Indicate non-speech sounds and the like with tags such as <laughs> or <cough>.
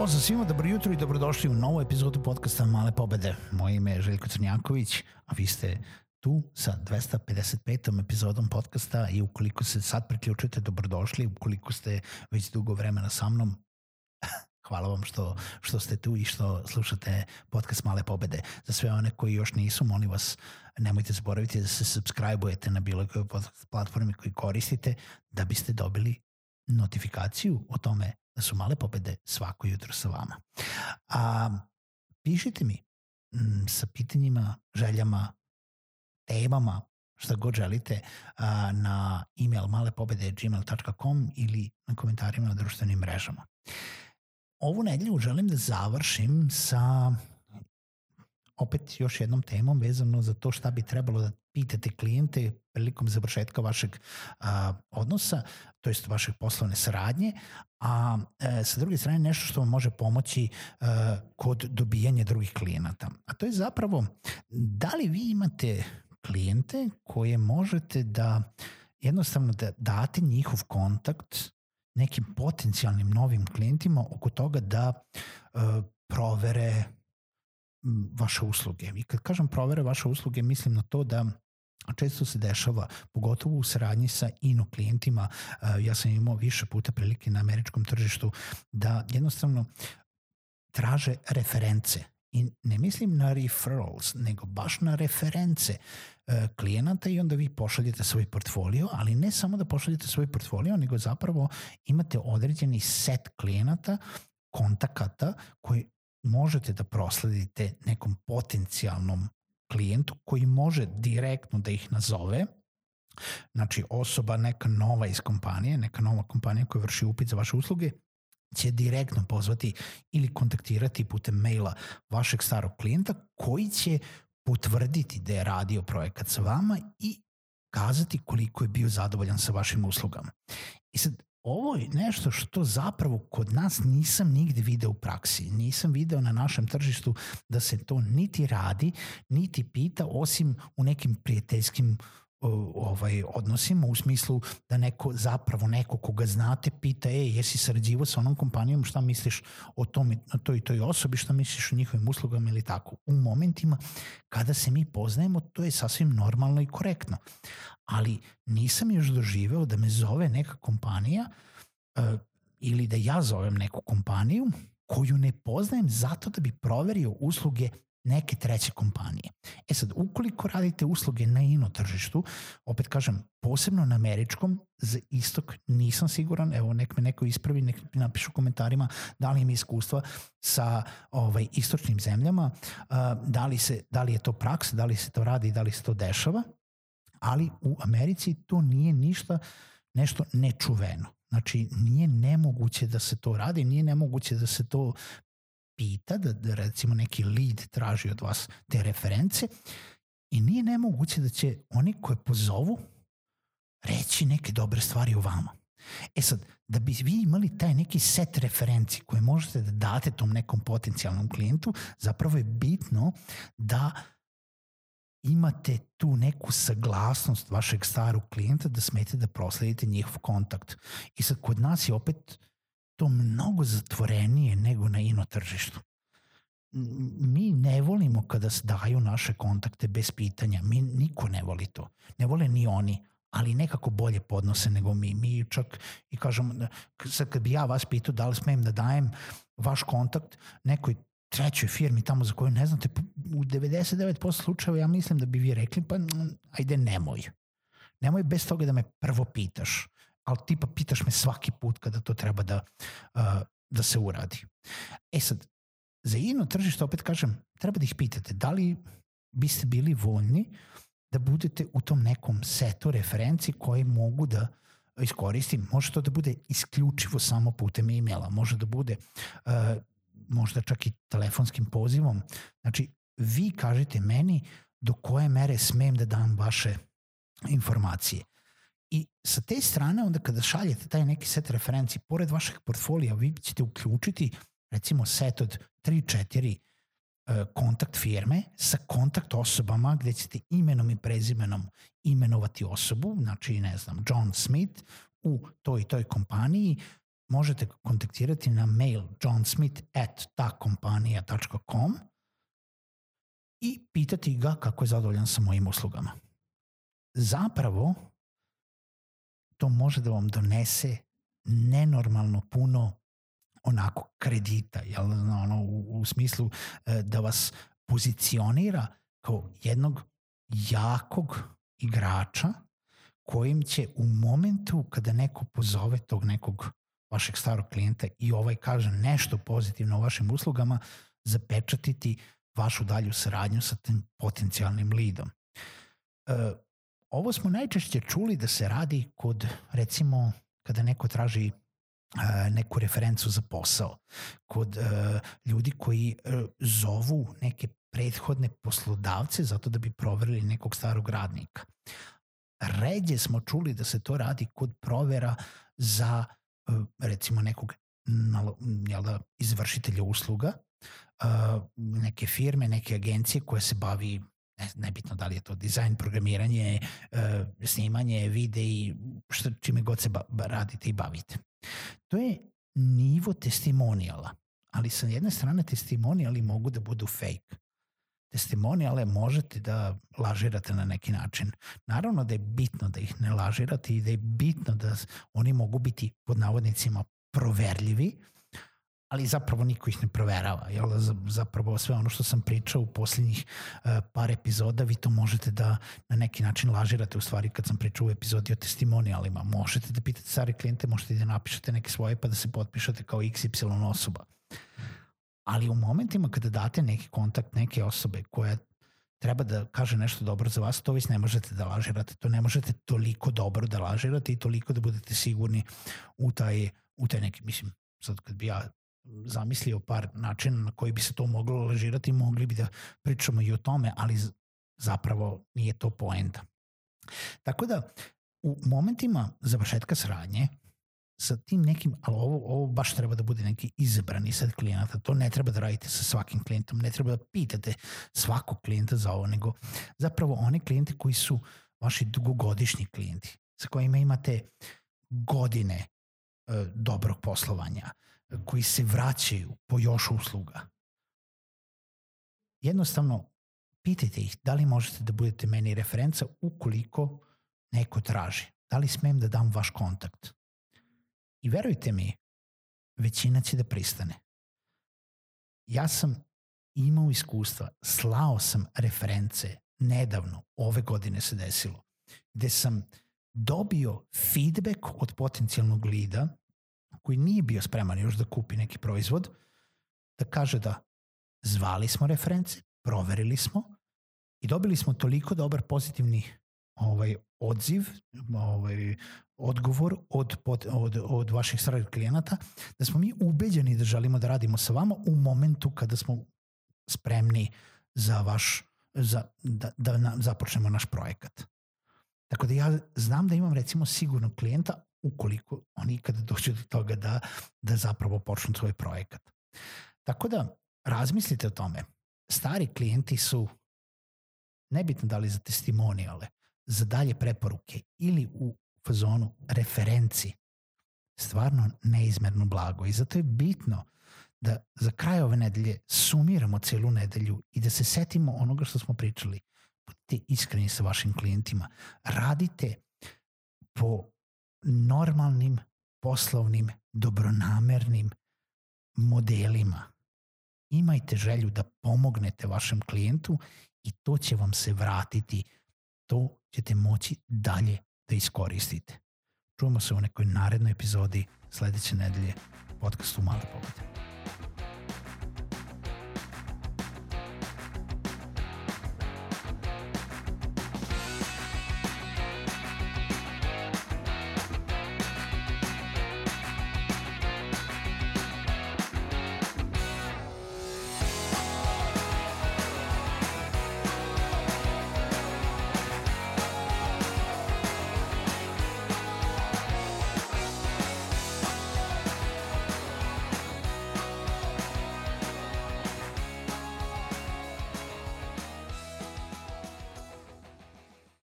Pozdrav svima, dobro jutro i dobrodošli u novu epizodu podcasta Male pobede. Moje ime je Željko Crnjaković, a vi ste tu sa 255. epizodom podcasta i ukoliko se sad priključujete, dobrodošli. Ukoliko ste već dugo vremena sa mnom, <laughs> hvala vam što, što ste tu i što slušate podcast Male pobede. Za sve one koji još nisu, molim vas, nemojte zaboraviti da se subscribe-ujete na bilo kojoj platformi koji koristite da biste dobili notifikaciju o tome da su male pobede svako jutro sa vama. A, pišite mi m, sa pitanjima, željama, temama, šta god želite, a, na email malepobede.gmail.com ili na komentarima na društvenim mrežama. Ovu nedelju želim da završim sa opet još jednom temom vezano za to šta bi trebalo da pitate klijente prilikom završetka vašeg a, odnosa, to jest vaše poslovne saradnje, a e, sa druge strane nešto što vam može pomoći e, kod dobijanja drugih klijenata. A to je zapravo da li vi imate klijente koje možete da jednostavno da date njihov kontakt nekim potencijalnim novim klijentima oko toga da e, provere vaše usluge. I kad kažem provere vaše usluge, mislim na to da često se dešava, pogotovo u saradnji sa ino klijentima, ja sam imao više puta prilike na američkom tržištu, da jednostavno traže reference i ne mislim na referrals, nego baš na reference e, klijenata i onda vi pošaljete svoj portfolio, ali ne samo da pošaljete svoj portfolio, nego zapravo imate određeni set klijenata, kontakata koji možete da prosledite nekom potencijalnom klijentu koji može direktno da ih nazove, znači osoba neka nova iz kompanije, neka nova kompanija koja vrši upit za vaše usluge, će direktno pozvati ili kontaktirati putem maila vašeg starog klijenta koji će potvrditi da je radio projekat sa vama i kazati koliko je bio zadovoljan sa vašim uslugama. I sad, ovo je nešto što zapravo kod nas nisam nigde video u praksi. Nisam video na našem tržištu da se to niti radi, niti pita, osim u nekim prijateljskim ovaj odnosima u smislu da neko zapravo neko koga znate pita ej jesi sarađivao sa onom kompanijom šta misliš o tome o toj i toj osobi šta misliš o njihovim uslugama ili tako? U momentima kada se mi poznajemo to je sasvim normalno i korektno. Ali nisam još doživeo da me zove neka kompanija uh, ili da ja zovem neku kompaniju koju ne poznajem zato da bi proverio usluge neke treće kompanije. E sad, ukoliko radite usluge na ino tržištu, opet kažem, posebno na američkom, za istok nisam siguran, evo nek me neko ispravi, nek napišu u komentarima da li ima iskustva sa ovaj, istočnim zemljama, da, li se, da li je to praksa, da li se to radi, da li se to dešava, ali u Americi to nije ništa nešto nečuveno. Znači, nije nemoguće da se to radi, nije nemoguće da se to pita, da, da recimo neki lead traži od vas te reference i nije nemoguće da će oni koje pozovu reći neke dobre stvari o vama. E sad, da bi vi imali taj neki set referenci koje možete da date tom nekom potencijalnom klijentu, zapravo je bitno da imate tu neku saglasnost vašeg starog klijenta da smete da prosledite njihov kontakt. I sad kod nas je opet to mnogo zatvorenije nego na ino tržištu. Mi ne volimo kada daju naše kontakte bez pitanja. Mi niko ne voli to. Ne vole ni oni, ali nekako bolje podnose nego mi. Mi čak i kažemo, sad kad bi ja vas pitao da li smem da dajem vaš kontakt nekoj trećoj firmi tamo za koju ne znate, u 99% slučajeva ja mislim da bi vi rekli, pa ajde nemoj. Nemoj bez toga da me prvo pitaš. Ali tipa pitaš me svaki put kada to treba da, uh, da se uradi. E sad, za jedno tržište, opet kažem, treba da ih pitate da li biste bili voljni da budete u tom nekom setu referenci koji mogu da iskoristim. Može to da bude isključivo samo putem e-maila, može da bude uh, možda čak i telefonskim pozivom. Znači, vi kažete meni do koje mere smem da dam vaše informacije. I sa te strane, onda kada šaljete taj neki set referenci, pored vašeg portfolija, vi ćete uključiti recimo set od 3-4 e, kontakt firme sa kontakt osobama gde ćete imenom i prezimenom imenovati osobu, znači ne znam, John Smith u toj i toj kompaniji, možete kontaktirati na mail johnsmith at takompanija.com i pitati ga kako je zadovoljan sa mojim uslugama. Zapravo, to može da vam donese nenormalno puno onako kredita, jel, ono, u, u smislu e, da vas pozicionira kao jednog jakog igrača kojim će u momentu kada neko pozove tog nekog vašeg starog klijenta i ovaj kaže nešto pozitivno o vašim uslugama, zapečatiti vašu dalju saradnju sa tim potencijalnim lidom. E, ovo smo najčešće čuli da se radi kod, recimo, kada neko traži e, neku referencu za posao, kod e, ljudi koji e, zovu neke prethodne poslodavce zato da bi proverili nekog starog radnika. Ređe smo čuli da se to radi kod provera za recimo nekog jel da, izvršitelja usluga, neke firme, neke agencije koje se bavi nebitno da li je to dizajn, programiranje, snimanje, videi, šta, čime god se ba, radite i bavite. To je nivo testimonijala, ali sa jedne strane testimonijali mogu da budu fake testimonijale možete da lažirate na neki način. Naravno da je bitno da ih ne lažirate i da je bitno da oni mogu biti pod navodnicima proverljivi, ali zapravo niko ih ne proverava. Jel? Zapravo sve ono što sam pričao u posljednjih uh, par epizoda, vi to možete da na neki način lažirate u stvari kad sam pričao u epizodi o testimonijalima. Možete da pitate stare klijente, možete da napišete neke svoje pa da se potpišete kao XY osoba ali u momentima kada date neki kontakt neke osobe koja treba da kaže nešto dobro za vas, to već ne možete da lažirate, to ne možete toliko dobro da lažirate i toliko da budete sigurni u taj, u taj neki, mislim, sad kad bi ja zamislio par načina na koji bi se to moglo lažirati, mogli bi da pričamo i o tome, ali zapravo nije to poenta. Tako da, u momentima završetka sradnje, sa tim nekim, ali ovo, ovo baš treba da bude neki izabrani set klijenata, to ne treba da radite sa svakim klijentom, ne treba da pitate svakog klijenta za ovo, nego zapravo one klijente koji su vaši dugogodišnji klijenti, sa kojima imate godine e, dobrog poslovanja, koji se vraćaju po još usluga. Jednostavno, pitajte ih da li možete da budete meni referenca ukoliko neko traži. Da li smem da dam vaš kontakt? I verujte mi, većina će da pristane. Ja sam imao iskustva, slao sam reference nedavno, ove godine se desilo, gde sam dobio feedback od potencijalnog lida koji nije bio spreman još da kupi neki proizvod, da kaže da zvali smo reference, proverili smo i dobili smo toliko dobar pozitivni ovaj odziv, ovaj odgovor od, od, od, od vaših starih klijenata, da smo mi ubeđeni da želimo da radimo sa vama u momentu kada smo spremni za vaš, za, da, da na, započnemo naš projekat. Tako da ja znam da imam recimo sigurnog klijenta ukoliko oni ikada <laughs> dođu do toga da, da zapravo počnu svoj projekat. Tako da razmislite o tome. Stari klijenti su nebitno da li za testimonijale, za dalje preporuke ili u fazonu referenci stvarno neizmerno blago i zato je bitno da za kraj ove nedelje sumiramo celu nedelju i da se setimo onoga što smo pričali. Budite iskreni sa vašim klijentima. Radite po normalnim, poslovnim, dobronamernim modelima. Imajte želju da pomognete vašem klijentu i to će vam se vratiti. To ćete moći dalje da iskoristite. Čujemo se u nekoj narednoj epizodi sledeće nedelje podcastu Male pobede.